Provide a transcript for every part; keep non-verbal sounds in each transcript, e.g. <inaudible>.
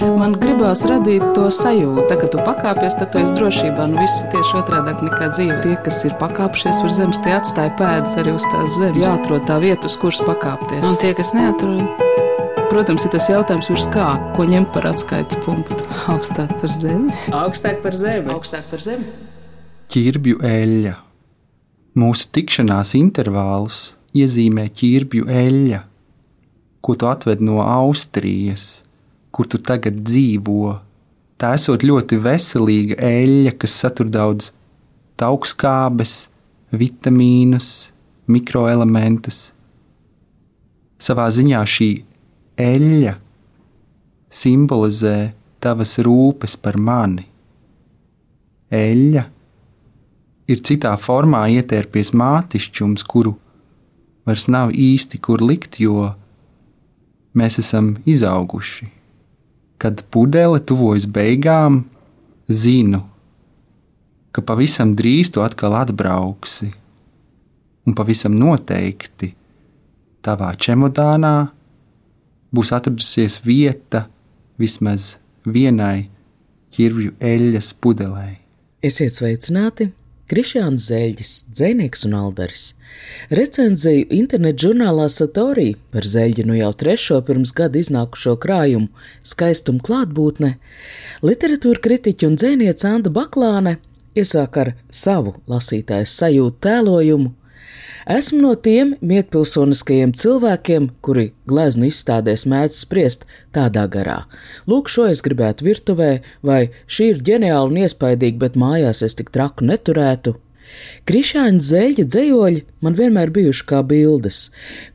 Man gribās radīt to sajūtu, ka tu pakāpies, tad tu esi drošībā. Nu, viss ir tieši otrādi nekā dzīve. Tie, kas ir pakāpšies uz zemes, tie atstāja pēdas arī uz tās zemes. Jāatrod tā vieta, uz kuras pakāpties. Un tie, kas neatrod, Protams, ir tas jautājums, virs kā, ko ņemt par atskaites punktu. augstāk par zemi. Augstāk par zemi. Augstāk par zemi. ķirbju eļļa. Mūsu tikšanās intervāls iezīmē ķirbju eļļa, ko tu atved no Austrijas, kur tu tagad dzīvo. Tā esot ļoti veselīga eļļa, kas satur daudz augstskābes, vitamīnus, mikroelementus. Savā ziņā šī eļļa simbolizē tavas rūpes par mani. Eļļa ir citā formā ietērpies mātišķums, kuru vairs nav īsti kur likt, jo mēs esam izauguši. Kad pudele tuvojas beigām, zinu, ka pavisam drīz tu atkal atbrauksi, un pavisam noteikti tavā čemodānā būs atradusies vieta vismaz vienai ķirvju eļļas pudelei. Esiet sveicināti! Krišjāns Zeļģis, dzēnieks un aldaris. Recenziju internetu žurnālā Satorī par zeļģi nu jau trešo pirms gada iznākušo krājumu skaistumu klātbūtne, literatūra kritiķa un dzēniece Anda Baklāne iesāk ar savu lasītājas sajūtu tēlojumu. Esmu no tiem mietpilsoniskajiem cilvēkiem, kuri gleznu izstādēs mēdz spriest tādā garā. Lūk, šo es gribētu virtuvē, vai šī ir ģeniāla un iespaidīga, bet mājās es tik traku neturētu. Krišāņa zeļa dzējoļi man vienmēr bijuši kā bildes,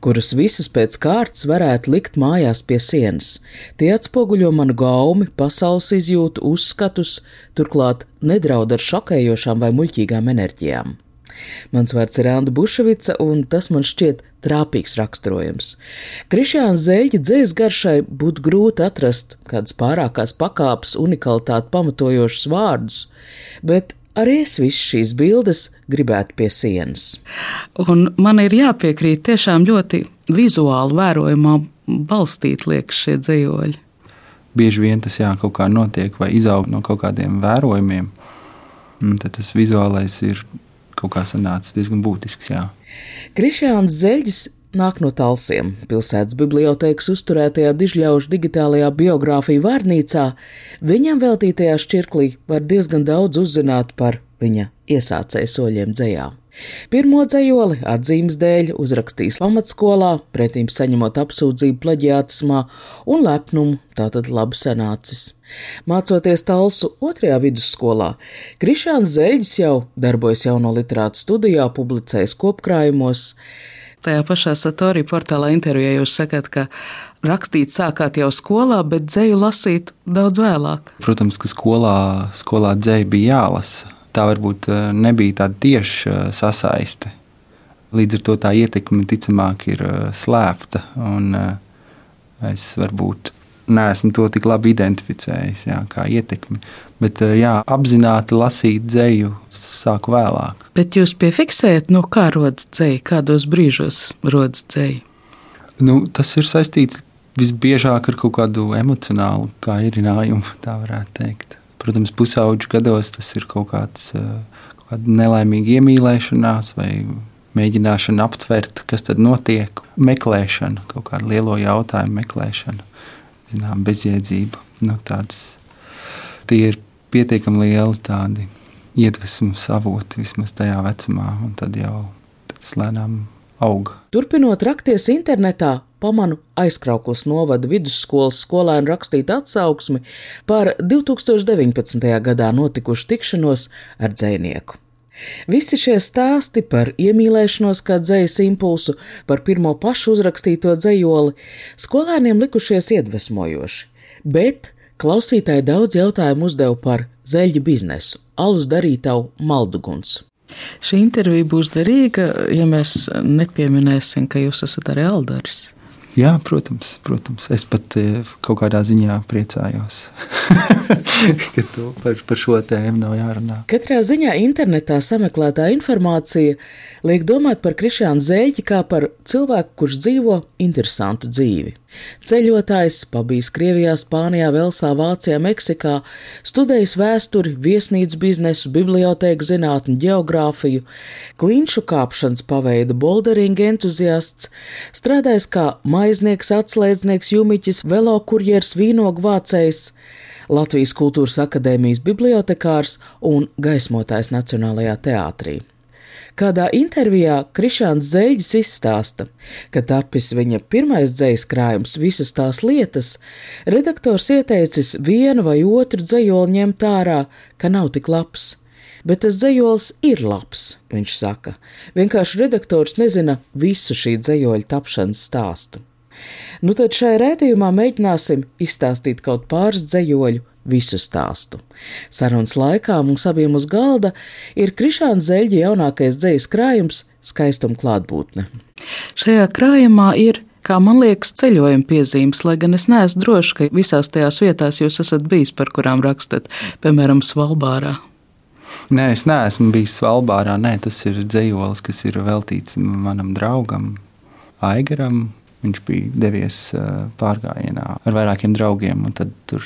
kuras visas pēc kārtas varētu likt mājās pie sienas. Tie atspoguļo manu gaumi, pasaules izjūtu, uzskatus, turklāt nedraud ar šokējošām vai muļķīgām enerģijām. Mans vārds ir Anna Buševica, un tas man šķiet trāpīgs raksturojums. Krišāna zeļķa dzēs garšai būtu grūti atrast kādas pārākās pakāpes, unikalitāti pamatojošus vārdus, bet arī es visas šīs bildes gribētu pie sienas. Un man ir jāpiekrīt tiešām ļoti vizuāli vērojumā balstīt liekas šie dzējoļi. Bieži vien tas jā, kaut kā notiek vai izaug no kaut kādiem vērojumiem. Tad tas vizuālais ir kaut kā sanācis diezgan būtisks. Jā. Krišāns Zeļģis nāk no Talsiem. Pilsētas bibliotēkas uzturētajā dižļaužu digitālajā biogrāfija vārnīcā viņam veltītajā šķirklī var diezgan daudz uzzināt par viņa iesācēju soļiem dzējā. Pirmo dzējoli atzīmes dēļ uzrakstījis pamatskolā, pretīm saņemot apsūdzību plaģiātismā un lepnumu, tātad labi sanācis. Mācoties talsu otrajā vidusskolā, Krišāns Zeļģis jau darbojas jauno literātu studijā, publicējis kopkrājumos. Tajā pašā Satorī portālā intervijā jūs sakat, ka rakstīt sākāt jau skolā, bet dzēju lasīt daudz vēlāk. Protams, ka skolā, skolā dzēja bija jālasa tā varbūt eh, nebija tāda tieša eh, sasaiste. Līdz ar to tā ietekme ticamāk ir eh, slēpta. Es varbūt neesmu to tik labi identificējis jā, kā ietekmi. Bet jā, apzināti lasīt dzēju sāku vēlāk. Bet jūs piefiksējat, no kā rodas dzēja, kādos brīžos rodas dzēja? Nu, tas ir saistīts visbiežāk ar kaut kādu emocionālu kairinājumu, tā varētu teikt. Protams, pusauģu gados tas ir kaut, kāds, eh, kaut kāda nelaimīga iemīlēšanās vai mēģināšana aptvert, kas tad notiek. Meklēšana, kaut kāda lielo jautājumu meklēšana, zinām, bezjēdzība. Nu, tāds, tie ir pietiekami lieli tādi iedvesmas avoti vismaz tajā vecumā, un tad jau tas lēnām aug. Turpinot rakties internetā, pamanu aizkrauklas novada vidusskolas skolēnu rakstīt atsauksmi par 2019. gadā notikušu tikšanos ar dzēnieku. Visi šie stāsti par iemīlēšanos kā dzējas impulsu, par pirmo pašu uzrakstīto dzējoli, skolēniem likušies iedvesmojoši, bet klausītāji daudz jautājumu uzdeva par zeļu biznesu, alus darītavu malduguns. Šī intervija būs derīga, ja mēs nepieminēsim, ka jūs esat arī Aldaris. Jā, protams, protams. Es pat eh, kaut kādā ziņā priecājos, <laughs> <laughs> ka par, par šo tēmu nav jārunā. Katrā ziņā internetā sameklētā informācija liek domāt par Krišānu Zēļķi kā par cilvēku, kurš dzīvo interesantu dzīvi. Ceļotājs, pabijis Krievijā, Spānijā, Velsā, Vācijā, Meksikā, studējis vēsturi, viesnīcu biznesu, bibliotēku zinātni, geogrāfiju, klinšu kāpšanas paveida bolderinga entuziasts, strādājis kā maiznieks, atslēdznieks, jumiķis, velokurjers, vīnogu vācējs, Latvijas Kultūras akadēmijas bibliotekārs un gaismotājs Nacionālajā teātrī. Kādā intervijā Krišāns Zeļģis izstāsta, ka tapis viņa pirmais dzējas krājums visas tās lietas, redaktors ieteicis vienu vai otru dzējoli ņemt ārā, ka nav tik labs. Bet tas dzējols ir labs, viņš saka. Vienkārši redaktors nezina visu šī dzējoļa tapšanas stāstu. Nu tad šajā rētījumā mēģināsim izstāstīt kaut pāris dzējoļu visu stāstu. Sarunas laikā mums abiem uz galda ir Krišāna Zeļģa jaunākais dzējas krājums - skaistuma klātbūtne. Šajā krājumā ir kā man liekas, ceļojuma piezīmes, lai gan es neesmu drošs, ka visās tajās vietās jūs esat bijis, par kurām rakstat, piemēram, Svalbārā. Nē, es neesmu bijis Svalbārā. Nē, tas ir dzējolis, kas ir veltīts manam draugam, Aigaram. Viņš bija devies pārgājienā ar vairākiem draugiem, un tad tur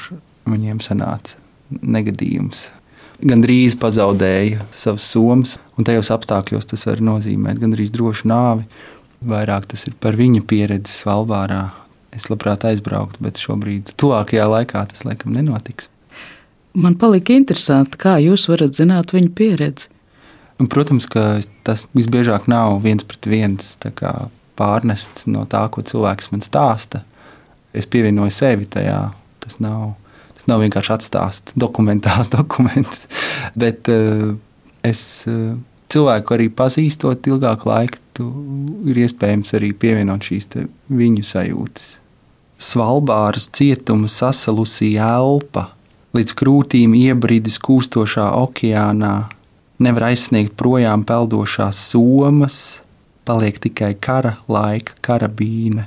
viņiem sanāca negadījums. Gan drīz pazaudēja savus somas, un tajos apstākļos tas var nozīmēt gandrīz drošu nāvi. Vairāk tas ir par viņa pieredzi Svalbārā. Es labprāt aizbrauktu, bet šobrīd, tuvākajā laikā, tas laikam nenotiks. Man palika interesanti, kā jūs varat zināt viņa pieredzi. Un, protams, ka tas visbiežāk nav viens pret viens pārnests no tā, ko cilvēks man stāsta. Es pievienoju sevi tajā. Tas nav Tas nav vienkārši atstāsts, dokumentāls <laughs> dokuments. Bet uh, es uh, cilvēku arī pazīstot ilgāku laiku, ir iespējams arī pievienot šīs viņu sajūtas. Svalbāras cietuma sasalusī elpa, līdz krūtīm iebridis kūstošā okeānā, nevar aizsniegt projām peldošās somas, paliek tikai kara laika karabīne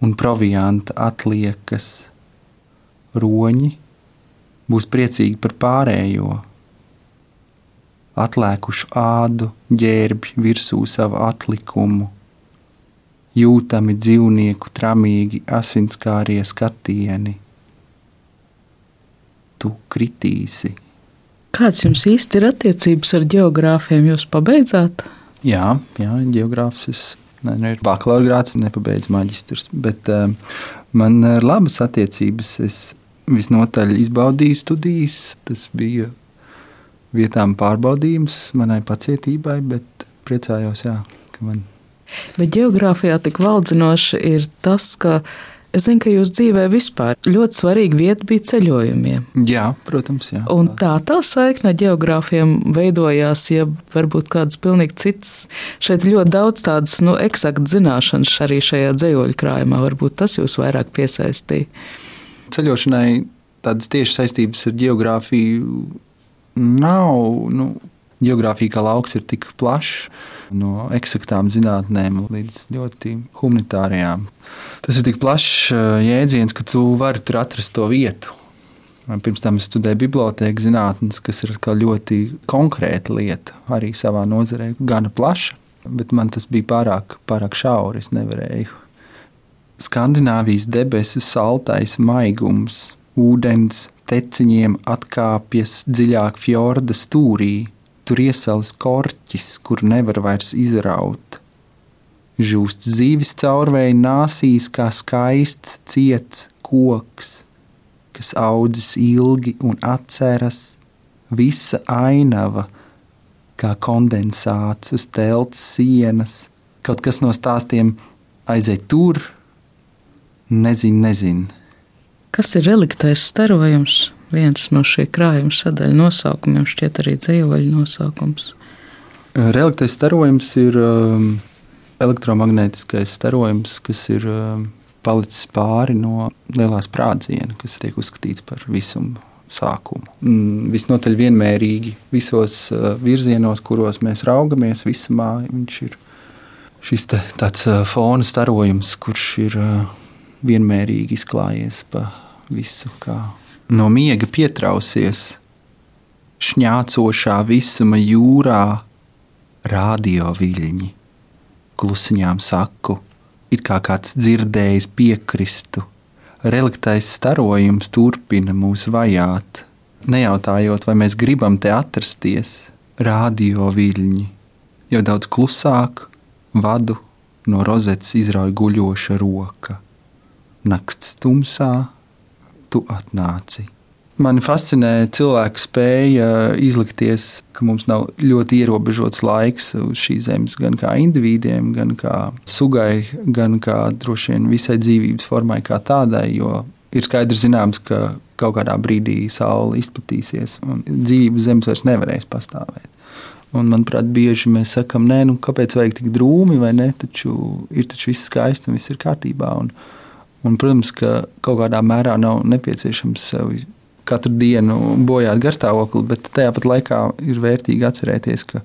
un provianta atliekas roņi būs priecīgi par pārējo. Atlēkušu ādu ģērbj virsū savu atlikumu, jūtami dzīvnieku tramīgi asinskārie skatieni. Tu kritīsi. Kāds jums īsti ir attiecības ar geogrāfiem? Jūs pabeidzāt? Jā, jā geogrāfs ne, nu, ir bakalaura grāts, nepabeidz maģistrs, bet uh, man ir labas attiecības. Es visnotaļ izbaudīju studijas. Tas bija vietām pārbaudījums manai pacietībai, bet priecājos, jā, ka man. Bet geogrāfijā tik valdzinoši ir tas, ka es zinu, ka jūs dzīvē vispār ļoti svarīga vieta bija ceļojumiem. Jā, protams, jā. Un tā tā saikne ar geogrāfiem veidojās, ja varbūt kādas pilnīgi citas. Šeit ļoti daudz tādas, nu, eksaktas zināšanas arī šajā dzējoļu krājumā. Varbūt tas jūs vairāk piesaistīja ceļošanai tādas tiešas saistības ar geogrāfiju nav. Nu, geogrāfija kā lauks ir tik plašs, no eksaktām zinātnēm līdz ļoti humanitārajām. Tas ir tik plašs eh, jēdziens, ka tu vari tur atrast to vietu. Pirms tam es studēju bibliotēkas zinātnes, kas ir ļoti konkrēta lieta, arī savā nozarē, gana plaša. Bet man tas bija pārāk, pārāk šauri. Es nevarēju Skandināvijas debesu saltais maigums, ūdens teciņiem atkāpjas dziļāk fjorda stūrī, tur iesalas korķis, kur nevar vairs izraut. Žūst zīves caurvēja nāsīs kā skaists, ciets koks, kas audzis ilgi un atceras, visa ainava, kā kondensāts uz telts sienas, kaut kas no stāstiem aiziet tur, nezinu, nezinu. Kas ir reliktais starojums? Viens no šī krājuma sadaļu nosaukumiem šķiet arī dzīvoļu nosaukums. Reliktais starojums ir um, elektromagnētiskais starojums, kas ir um, palicis pāri no lielās sprādziena, kas tiek uzskatīts par visumu sākumu. Mm, visnotaļ vienmērīgi visos uh, virzienos, kuros mēs raugamies, visumā viņš ir šis te, tāds uh, fona starojums, kurš ir uh, vienmērīgi izklājies pa visu, kā no miega pietrausies, šņācošā visuma jūrā, radio viļņi. Klusiņām saku, it kā kāds dzirdējis piekristu. Reliktais starojums turpina mūs vajāt, nejautājot, vai mēs gribam te atrasties, rādio viļņi, jo daudz klusāk vadu no rozetes izrauj guļoša roka. Nakts tumsā tu atnāci. Mani fascinē cilvēka spēja izlikties, ka mums nav ļoti ierobežots laiks uz šīs zemes, gan kā individiem, gan kā sugai, gan kā droši vien visai dzīvības formai kā tādai. Jo ir skaidrs, zināms, ka kaut kādā brīdī saule izplatīsies un dzīvības zemes vairs nevarēs pastāvēt. Un, manuprāt, bieži mēs sakām, nē, nu, kāpēc vajag tik drūmi, vai ne? Taču ir taču viss skaisti un viss ir kārtībā. Un, un, protams, ka kaut kādā mērā nav nepieciešams sevi katru dienu bojāt garstāvokli, bet tajā pat laikā ir vērtīgi atcerēties, ka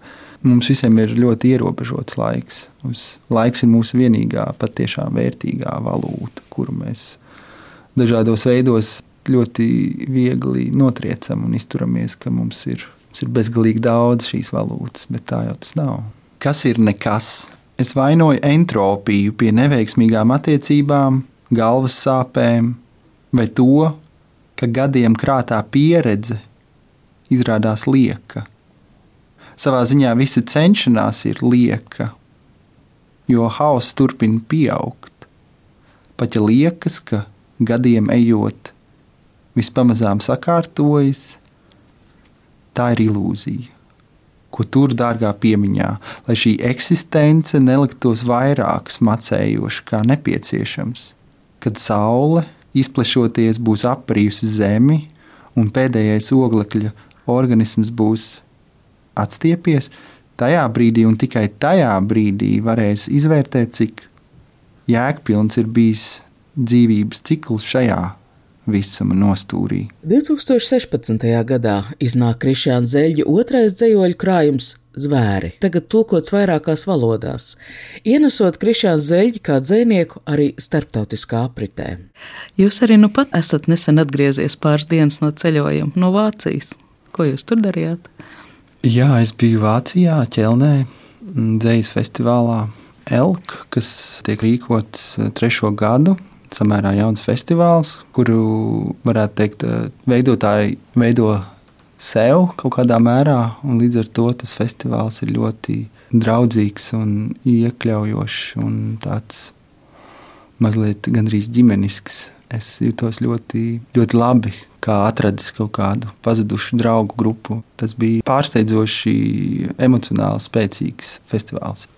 mums visiem ir ļoti ierobežots laiks. Uz laiks ir mūsu vienīgā, patiešām vērtīgā valūta, kuru mēs dažādos veidos ļoti viegli notriecam un izturamies, ka mums ir, mums ir bezgalīgi daudz šīs valūtas, bet tā jau tas nav. Kas ir nekas? Es vainoju entropiju pie neveiksmīgām attiecībām, galvas sāpēm vai to, ka gadiem krātā pieredze izrādās lieka. Savā ziņā visa cenšanās ir lieka, jo hauss turpina pieaugt. Pat ja liekas, ka gadiem ejot, viss pamazām sakārtojas, tā ir ilūzija. Ko tur, dārgā piemiņā, lai šī eksistence neliktos vairāk smacējoša kā nepieciešams, kad saule izplešoties, būs aprījusi zemi, un pēdējais oglekļa organisms būs atstiepies, tajā brīdī un tikai tajā brīdī varēs izvērtēt, cik jēgpilns ir bijis dzīvības cikls šajā visuma nostūrī. 2016. gadā iznāk Krišāna Zeļģa otrais dzējoļu krājums Zvēri, tagad tulkots vairākās valodās, ienesot Krišānu Zeļģi kā dzinieku arī starptautiskā apritē. Jūs arī nu pat esat nesen atgriezies pāris dienas no ceļojuma no Vācijas. Ko jūs tur darījāt? Jā, es biju Vācijā, ķelnē, dzējas festivālā Elk, kas tiek rīkots eh, trešo gadu samērā jauns festivāls, kuru varētu teikt, eh, veidotāji veido sev kaut kādā mērā, un līdz ar to tas festivāls ir ļoti draudzīgs un iekļaujošs un tāds mazliet gandrīz ģimenisks. Es jutos ļoti, ļoti labi, kā atradis kaut kādu pazudušu draugu grupu. Tas bija pārsteidzoši emocionāli spēcīgs festivāls.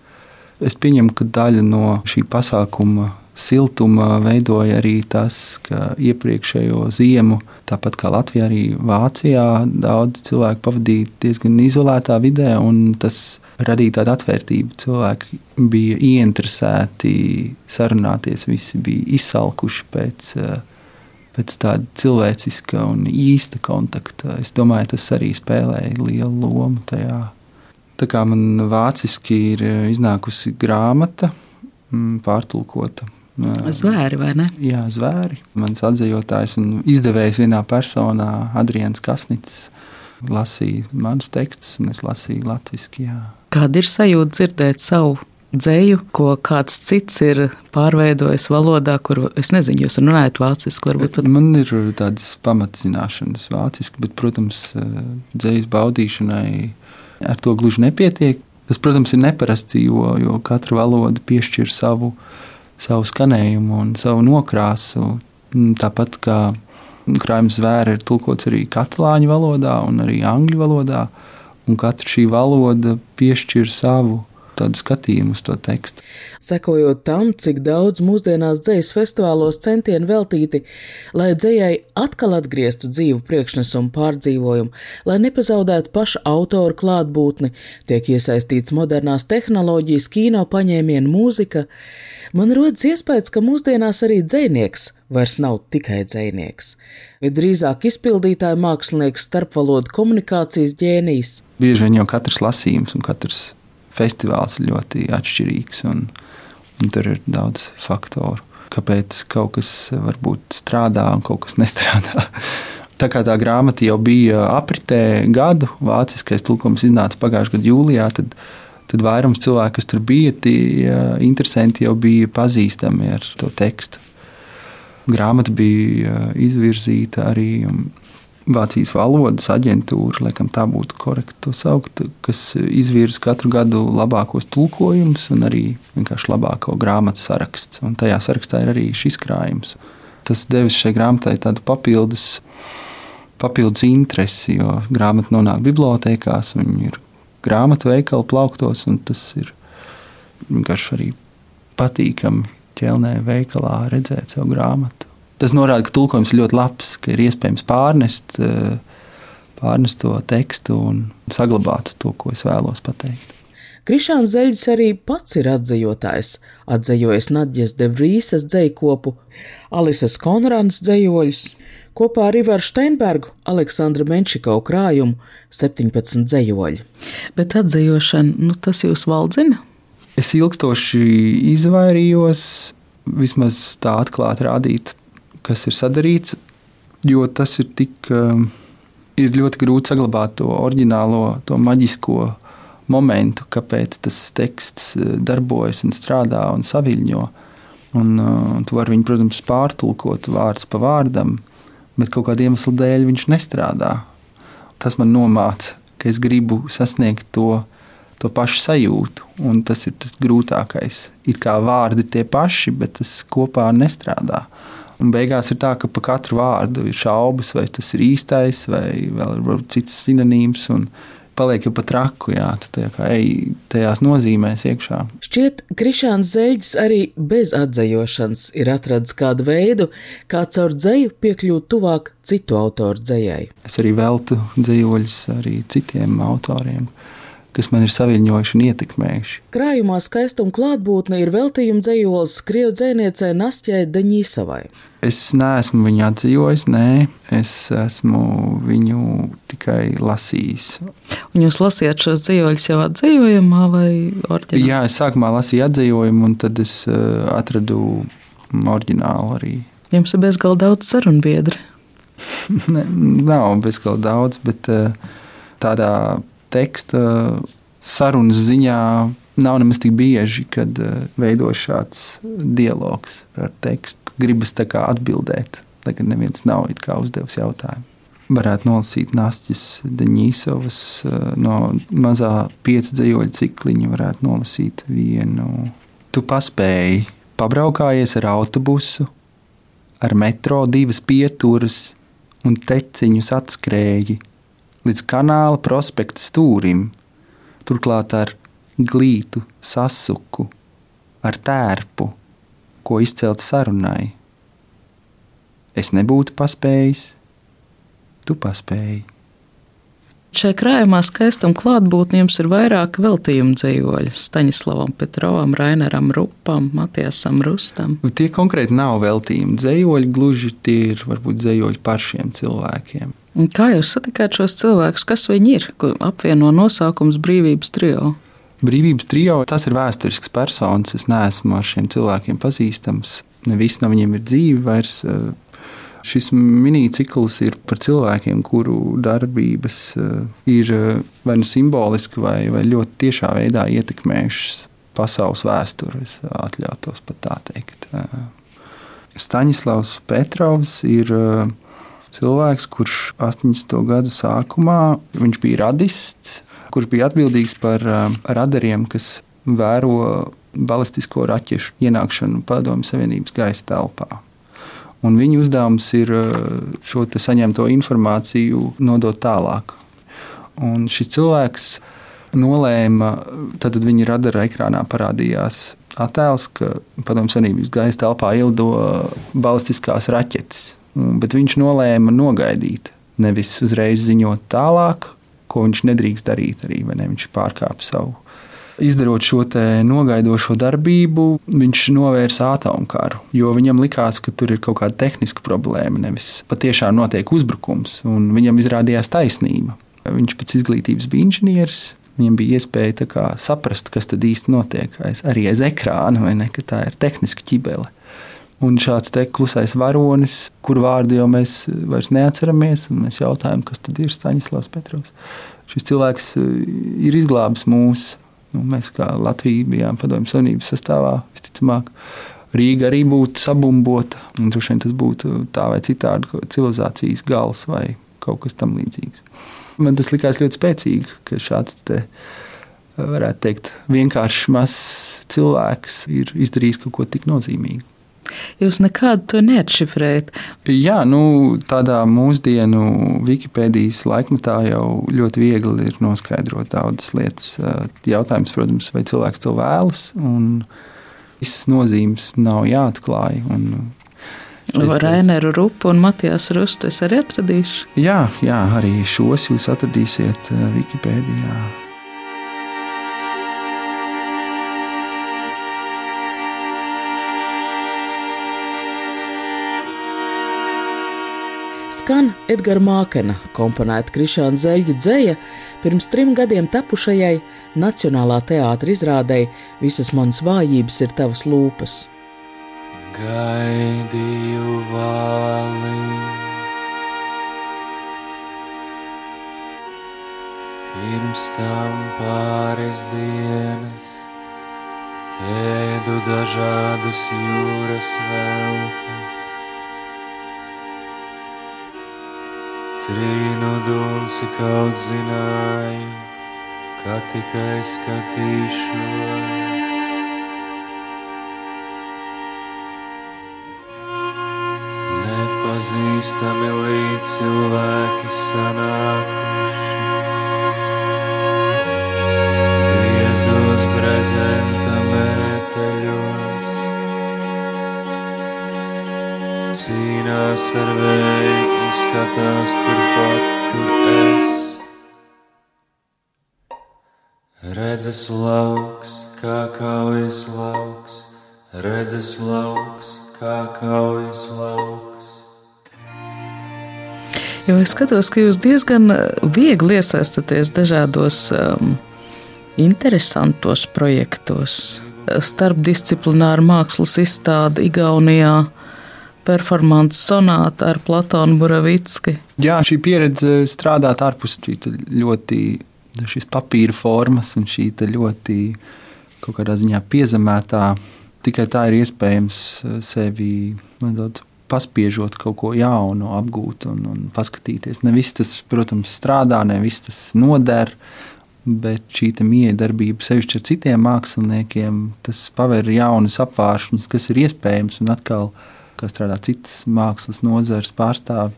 Es pieņemu, ka daļa no šī pasākuma siltuma veidoja arī tas, ka iepriekšējo ziemu, tāpat kā Latvijā, arī Vācijā, daudz cilvēku pavadīja diezgan izolētā vidē, un tas radīja tādu atvērtību. Cilvēki bija ieinteresēti sarunāties, visi bija izsalkuši pēc. Pēc tāda cilvēciska un īsta kontakta. Es domāju, tas arī spēlēja lielu lomu tajā. Tā kā man vāciski ir iznākusi grāmata, mm, pārtulkota Zvēri vai ne? Jā, zvēri. Mans atzījotājs un izdevējs vienā personā, Adrians Kasnits, lasīja manus tekstus, un es lasīju latviešu. Kāda ir sajūta dzirdēt savu dzēju, ko kāds cits ir pārveidojis valodā, kuru es nezinu, jūs runājat vāciski. Pat... Man ir tādas pamatzināšanas vāciski, bet, protams, dzējas baudīšanai ar to gluži nepietiek. Tas, protams, ir neparasti, jo, jo katra valoda piešķir savu savu skanējumu un savu nokrāsu. Tāpat kā krājuma zvēra ir tulkots arī katalāņu valodā un arī angļu valodā, un katra šī valoda piešķir savu tādu skatījumu uz to tekstu. Sekojot tam, cik daudz mūsdienās dzējas festivālos centieni veltīti, lai dzējai atkal atgrieztu dzīvu priekšnesumu pārdzīvojumu, lai nepazaudētu paša autora klātbūtni, tiek iesaistīts modernās tehnoloģijas, kino paņēmienu, mūzika. Man rodas iespējas, ka mūsdienās arī dzinieks vairs nav tikai dzinieks, bet drīzāk izpildītāja mākslinieks, starpvalodu komunikācijas ģēnijs. Bieži vien jau katrs lasījums un katrs festivāls ir ļoti atšķirīgs. Un, un tur ir daudz faktoru, kāpēc kaut kas varbūt strādā un kaut kas <laughs> nestrādā. Tā kā tā grāmata jau bija apritē gadu, vāciskais tulkums iznāca pagājušā gada jūlijā, tad, tad vairums cilvēku, kas tur bija, tie interesanti jau bija pazīstami ar to tekstu. Grāmata bija izvirzīta arī Vācijas valodas aģentūra, laikam tā būtu korekti to saukt, kas izvirza katru gadu labākos tulkojumus un arī vienkārši labāko grāmatu sarakstu. Un tajā sarakstā ir arī šis krājums. Tas devis šai grāmatai tādu papildus, papildus interesi, jo grāmata nonāk bibliotekās, viņi ir grāmatu veikalu plauktos, un tas ir vienkārši arī patīkami ķelnē veikalā redzēt savu grāmatu. Tas norāda, ka tulkojums ir ļoti labs, ka ir iespējams pārnest, eh, pārnest to tekstu un saglabāt to, ko es vēlos pateikt. Krišāns Zeļģis arī pats ir atzējotājs, atzējojis Nadjas Devrīsas dzējkopu, Alises Konranas dzējoļus, kopā ar Ivaru Steinbergu, Aleksandra Menšikau krājumu 17 dzējoļi. Bet atzējošana, nu tas jūs valdzina? Es ilgstoši izvairījos vismaz tā atklāti rādīt, kas ir sadarīts, jo tas ir tik, um, ir ļoti grūti saglabāt to oriģinālo, to maģisko momentu, kāpēc tas teksts eh, darbojas un strādā un saviņo. Un, uh, tu vari viņu, protams, pārtulkot vārds pa vārdam, bet kaut kāda iemesla dēļ viņš nestrādā. Tas man nomāca, ka es gribu sasniegt to, to pašu sajūtu, un tas ir tas grūtākais. Ir kā vārdi tie paši, bet tas kopā nestrādā. Un beigās ir tā, ka par katru vārdu ir šaubas, vai tas ir īstais, vai vēl ir cits sinonīms. Un, paliek jau pat traku, jā, tā kā ej tajās nozīmēs iekšā. Šķiet, Krišāns Zeļģis arī bez atzējošanas ir atradis kādu veidu, kā caur dzēju piekļūt tuvāk citu autoru dzējai. Es arī veltu dzējoļus arī citiem autoriem kas man ir saviņojuši un ietekmējuši. Krājumā skaistuma klātbūtne ir veltījuma dzējols Krievu dzēniecei Nastjai Daņīsavai. Es neesmu viņu atzījis, nē, es esmu viņu tikai lasījis. Un jūs lasījāt šos dzīsļus jau atzījumā vai oriģinālā? Jā, es sākumā lasīju atzījumu, un tad es uh, atradu oriģinālu arī. Jums ir bezgalīgi daudz sarunu biedru. <laughs> ne, nav bezgalīgi daudz, bet uh, tādā teksta sarunas ziņā nav nemaz tik bieži, kad uh, veido šāds dialogs ar tekstu. Gribas tā kā atbildēt, lai gan neviens nav uzdevis jautājumu. Varētu nolasīt Nāstis Deņīsovas uh, no mazā piecu dzīvoļu cikliņa, varētu nolasīt vienu. Tu paspēji, pabraukājies ar autobusu, ar metro divas pieturas un teciņus atskrēji līdz kanāla prospekta stūrim, turklāt ar glītu sasuku, ar tērpu, ko izcelt sarunai. Es nebūtu paspējis, tu paspēji. Šajā krājumā skaistuma klātbūtne jums ir vairāk veltījumu dzīvoļu. Staņislavam Petrovam, Rainaram Rupam, Matiasam Rustam. Tie konkrēti nav veltījumi dzīvoļi, gluži tie ir varbūt dzīvoļi par šiem cilvēkiem. Kā jūs satikāt šos cilvēkus? Kas viņi ir? Apvieno nosaukums Brīvības trio. Brīvības trio tas ir vēsturisks personis. Es neesmu ar šiem cilvēkiem pazīstams. Ne visi no viņiem ir dzīvi vairs. Šis minicikls ir par cilvēkiem, kuru darbības eh, ir eh, vai nu simboliski, vai, vai ļoti tiešā veidā ietekmējušas pasaules vēsturi. Es atļautos pat tā teikt. Eh, Staņislavs Petrovs ir cilvēks, kurš 80. gadu sākumā bija radists, kurš bija atbildīgs par uh, radariem, kas vēro balistisko raķešu ienākšanu Padomju Savienības gaisa telpā. Un viņa uzdevums ir uh, šo saņemto informāciju nodot tālāk. Un šis cilvēks nolēma, tad viņa radara ekrānā parādījās attēls, ka Padomju Savienības gaisa telpā ielido balistiskās raķetes. Bet viņš nolēma nogaidīt, nevis uzreiz ziņot tālāk, ko viņš nedrīkst darīt. Arī, ne? Viņš pārkāpa savu. Izdarot šo nogaidošo darbību, viņš novērsa atomkaru, jo viņam likās, ka tur ir kaut kāda tehniska problēma, nevis patiešām notiek uzbrukums, un viņam izrādījās taisnība. Viņš pēc izglītības bija inženieris, Viņam bija iespēja kā, saprast, kas tad īsti notiek aiz, arī aiz ekrāna, vai ne, ka tā ir tehniska ķibele. Un šāds te klusais varonis, kuru vārdu jau mēs vairs neatceramies, un mēs jautājam, kas tad ir Staņislavs Petrovs. Šis cilvēks eh, ir izglābis mūs Nu, mēs kā Latvija bijām padomju savienības sastāvā, visticamāk. Rīga arī būtu sabumbota. Droši vien tas būtu tā vai citādi civilizācijas gals vai kaut kas tamlīdzīgs. Man tas likās ļoti spēcīgi, ka šāds te, varētu teikt, vienkāršs mazs cilvēks ir izdarījis kaut ko tik nozīmīgu. Jūs nekādu to neatšifrējat. Jā, nu, tādā mūsdienu Wikipēdijas laikmetā jau ļoti viegli ir noskaidrot daudzas lietas. Jautājums, protams, vai cilvēks to vēlas, un visas nozīmes nav jāatklāj. Un, Raineru Rupu un Matijas Rustu es arī atradīšu. Jā, jā, arī šos jūs atradīsiet Wikipēdijā. Skan Edgara Mākena komponēta Krišāna Zeļģa dzēja pirms trim gadiem tapušajai Nacionālā teātra izrādei Visas manas vājības ir tavas lūpas. Gaidīju vāli. Pirms tam pāris dienas ēdu dažādas jūras veltes. Trīnu dunci kaut zināju, ka tikai skatīšos. Nepazīstami līdz cilvēki sanākuši. Skatās turpat, kur es. Redzes lauks, kā kaujas lauks, redzes lauks, kā kaujas lauks. Jo es skatos, ka jūs diezgan viegli iesaistaties dažādos um, interesantos projektos. Starpdisciplināra mākslas izstāde Igaunijā, performāns sonāta ar Platonu Buravicki. Jā, šī pieredze strādāt ārpus ļoti šīs papīra formas un šī ļoti kaut kādā ziņā piezemētā. Tikai tā ir iespējams eh, sevi nedaudz paspiežot kaut ko jaunu, apgūt un, un paskatīties. Ne viss tas, protams, strādā, ne viss tas noder. Bet šī miedarbība, sevišķi ar citiem māksliniekiem, tas paver jaunas apgāršņus, kas ir iespējams. Un atkal uh, kā strādā citas mākslas nozares pārstāvji.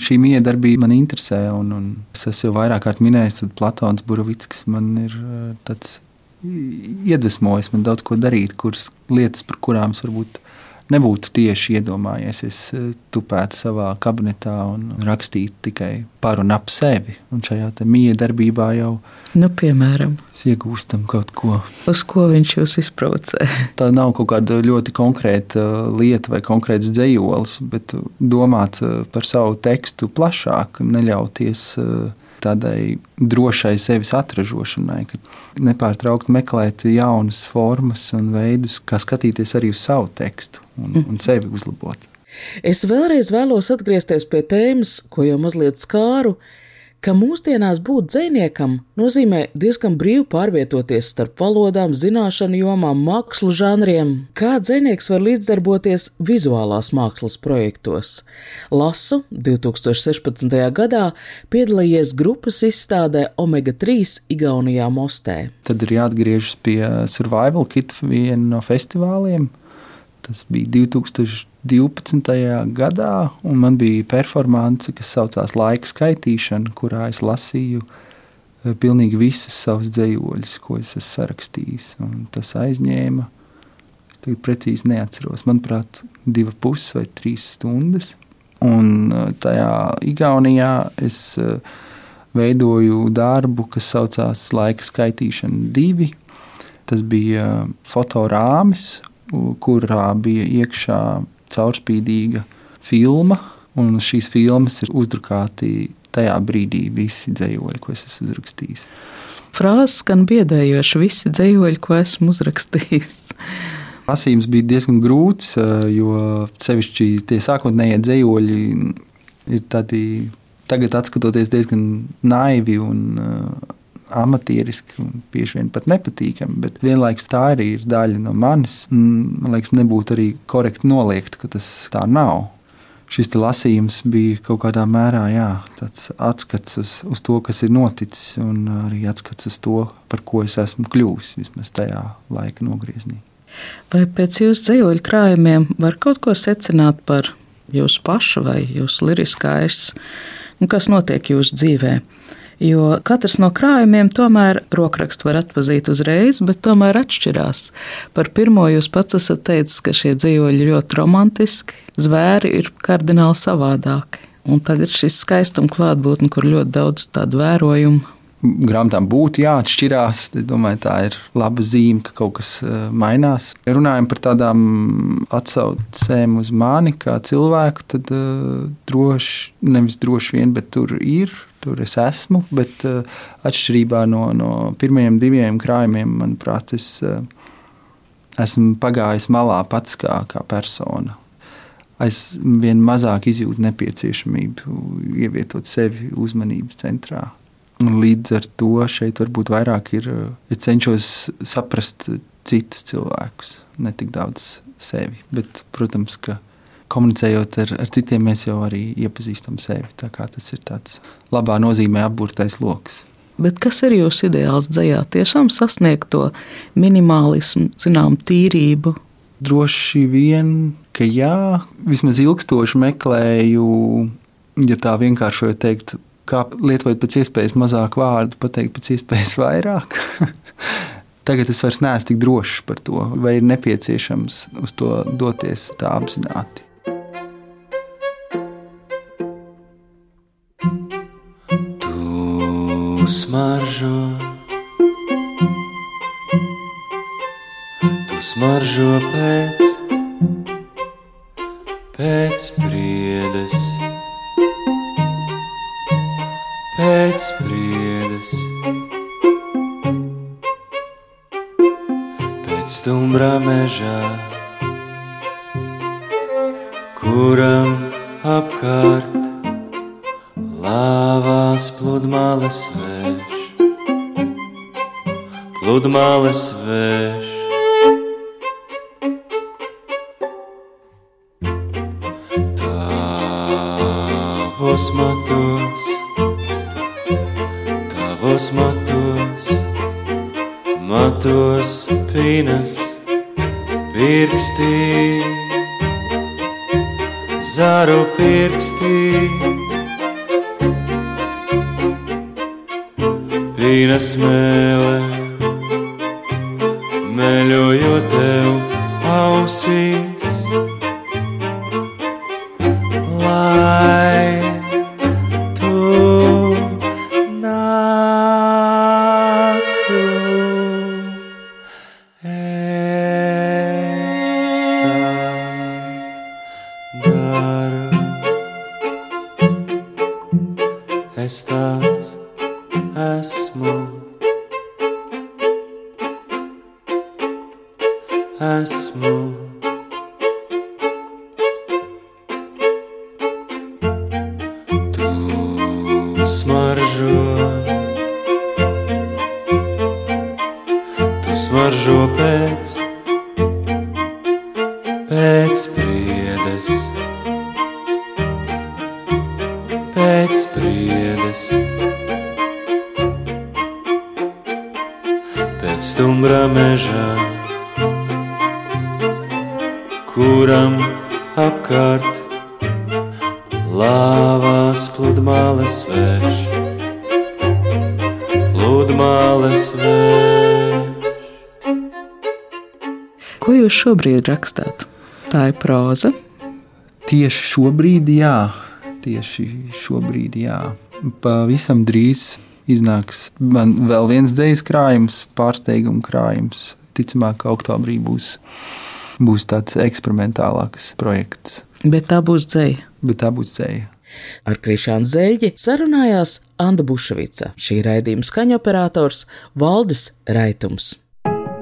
Šī miedarbība man interesē, un, un es esmu jau vairāk kārt minējis, ka Platons Burovickis man ir eh, tāds iedvesmojis man daudz ko darīt, kuras lietas, par kurām es varbūt nebūtu tieši iedomājies. Es eh, tupētu savā kabinetā un rakstītu tikai par un ap sevi. Un šajā miedarbībā jau nu, piemēram, iegūstam kaut ko. Uz ko viņš jūs izprovocē? <laughs> Tā nav kaut kāda ļoti konkrēta uh, lieta vai konkrēts dzējolis, bet domāt uh, par savu tekstu plašāk, neļauties tādai drošai sevis atražošanai, ka nepārtraukti meklēt jaunas formas un veidus, kā skatīties arī uz savu tekstu un, mm. un sevi uzlabot. Es vēlreiz vēlos atgriezties pie tēmas, ko jau mazliet skāru, ka mūsdienās būt dziniekam nozīmē diezgan brīvi pārvietoties starp valodām, zināšanu jomām, mākslu žanriem. Kā dzinieks var līdzdarboties vizuālās mākslas projektos? Lasu 2016. gadā piedalījies grupas izstādē Omega 3 Igaunijā Mostē. Tad ir jāatgriežas pie Survival Kit viena no festivāliem. Tas bija 2000. 12. gadā, un man bija performance, kas saucās Laika skaitīšana, kurā es lasīju eh, pilnīgi visas savas dzējoļus, ko es esmu sarakstījis. Un tas aizņēma, tagad precīzi neatceros, manuprāt, divas puses vai trīs stundas. Un eh, tajā Igaunijā es eh, veidoju darbu, kas saucās Laika skaitīšana divi. Tas bija fotorāmis, kurā bija iekšā caurspīdīga filma, un šīs filmas ir uzdrukāti tajā brīdī visi dzējoļi, ko es esmu uzrakstījis. Frāzes skan biedējoši, visi dzējoļi, ko esmu uzrakstījis. <laughs> Lasījums bija diezgan grūts, jo sevišķi tie sākotnējie dzējoļi ir tādi, tagad skatoties, diezgan naivi un amatieriski un bieži vien pat nepatīkami, bet vienlaikus tā arī ir daļa no manis. Man liekas, nebūtu arī korekti noliegt, ka tas tā nav šis lasījums bija kaut kādā mērā jā, atskats uz, uz to, kas ir noticis, un arī atskats uz to, par ko es esmu kļuvis vismaz tajā laika nogriezienī. Vai pēc jūsu dzīvoļu krājumiem var kaut ko secināt par jūsu pašu vai jūsu liriskais, un kas notiek jūsu dzīvēm? Jo katrs no krājumiem tomēr rokrakstu var atpazīt uzreiz, bet tomēr atšķirās. Par pirmo jūs pats esat teicis, ka šie dzīvoļi ir ļoti romantiski, zvēri ir kardināli savādāki. Un tagad šis skaistuma klātbūtne, kur ļoti daudz tādu vērojumu grāmatām būtu jāatšķirās. Es domāju, tā ir laba zīme, ka kaut kas eh, mainās. Runājot par tādām atsaucēm uz mani kā cilvēku, tad uh, droši, nevis droši vien, bet tur ir tur es esmu. Bet uh, atšķirībā no, no pirmajiem diviem krājumiem, manuprāt, es uh, esmu pagājis malā pats kā, kā persona. Es vien mazāk izjūtu nepieciešamību ievietot sevi uzmanības centrā. Līdz ar to šeit varbūt vairāk ir, ja cenšos saprast citus cilvēkus, ne tik daudz sevi. Bet, protams, ka komunicējot ar, ar citiem, mēs jau arī iepazīstam sevi. Tas ir tāds labā nozīmē apburtais lokus. Bet kas ir jūsu ideāls dzējā? Tiešām sasniegt to minimālismu, zinām, tīrību. Droši vien, ka jā, vismaz ilgstoši meklēju, ja tā vienkāršojot teikt, kā lietojot pēc iespējas mazāk vārdu, pateikt pēc iespējas vairāk. <laughs> Tagad es vairs neesmu tik drošs par to, vai ir nepieciešams uz to doties tā apzināti. smaržo, tu smaržo pēc, pēc priedes, pēc priedes, pēc stumbrā mežā, kuram apkārt lāvās pludmales vērš, pludmales vērš. Tavos matos, tavos matos, matos pīnas pirkstī, zaru pirkstī. vīna smēlē, jūs šobrīd rakstāt? Tā ir próza. Tieši šobrīd, jā, tieši šobrīd, jā. Pavisam drīz iznāks man vēl viens dzīslis krājums, pārsteiguma krājums. Ticamāk, ka oktobrī būs, būs tāds eksperimentālāks projekts. Bet tā būs dzēja. Bet tā būs dzēja. Ar Krišānu Zeļģi sarunājās Anna Bušvica, šī raidījuma skaņoperators Valdis Raitums.